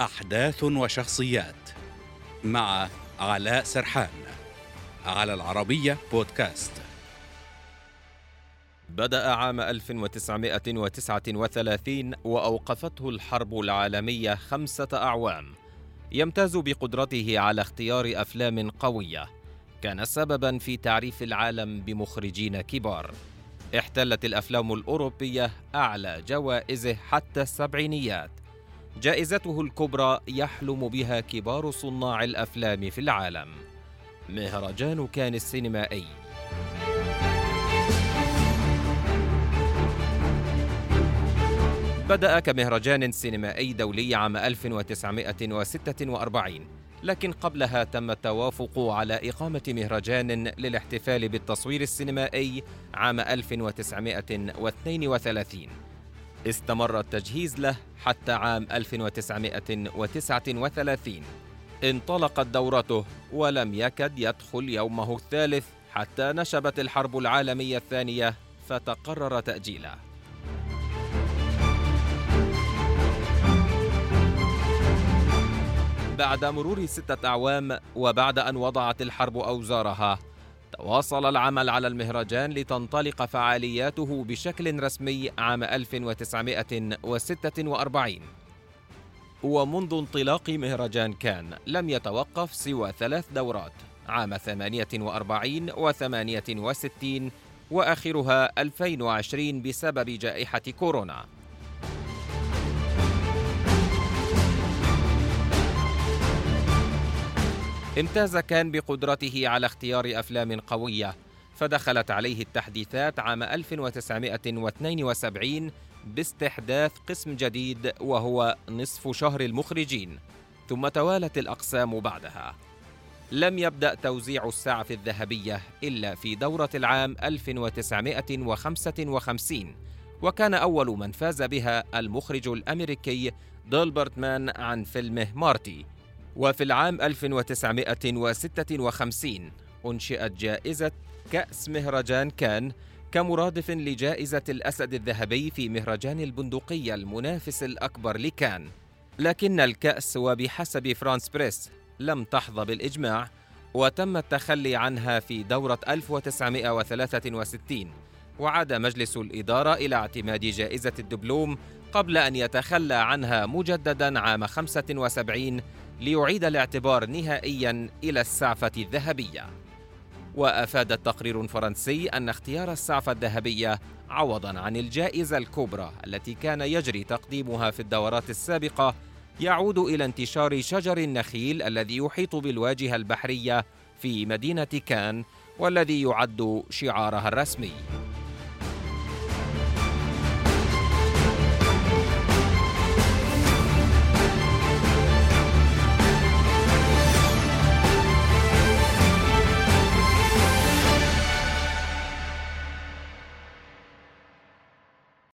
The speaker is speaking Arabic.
أحداث وشخصيات مع علاء سرحان على العربية بودكاست. بدأ عام 1939 وأوقفته الحرب العالمية خمسة أعوام. يمتاز بقدرته على اختيار أفلام قوية كان سببا في تعريف العالم بمخرجين كبار. احتلت الأفلام الأوروبية أعلى جوائزه حتى السبعينيات. جائزته الكبرى يحلم بها كبار صناع الأفلام في العالم. مهرجان كان السينمائي. بدأ كمهرجان سينمائي دولي عام 1946 لكن قبلها تم التوافق على إقامة مهرجان للاحتفال بالتصوير السينمائي عام 1932 استمر التجهيز له حتى عام 1939 انطلقت دورته ولم يكد يدخل يومه الثالث حتى نشبت الحرب العالمية الثانية فتقرر تأجيله. بعد مرور ستة أعوام وبعد أن وضعت الحرب أوزارها تواصل العمل على المهرجان لتنطلق فعالياته بشكل رسمي عام 1946 ومنذ انطلاق مهرجان كان لم يتوقف سوى ثلاث دورات عام 48 و 68 وآخرها 2020 بسبب جائحة كورونا. امتاز كان بقدرته على اختيار أفلام قوية فدخلت عليه التحديثات عام 1972 باستحداث قسم جديد وهو نصف شهر المخرجين ثم توالت الأقسام بعدها. لم يبدأ توزيع السعف الذهبية إلا في دورة العام 1955 وكان أول من فاز بها المخرج الأمريكي دولبرت مان عن فيلمه مارتي. وفي العام 1956 أنشئت جائزة كأس مهرجان كان كمرادف لجائزة الأسد الذهبي في مهرجان البندقية المنافس الأكبر لكان. لكن الكأس وبحسب فرانس بريس لم تحظى بالإجماع وتم التخلي عنها في دورة 1963 وعاد مجلس الإدارة إلى اعتماد جائزة الدبلوم قبل أن يتخلى عنها مجددا عام 75 ليعيد الاعتبار نهائيا إلى السعفة الذهبية. وأفاد تقرير فرنسي أن اختيار السعفة الذهبية عوضا عن الجائزة الكبرى التي كان يجري تقديمها في الدورات السابقة يعود إلى انتشار شجر النخيل الذي يحيط بالواجهة البحرية في مدينة كان والذي يعد شعارها الرسمي.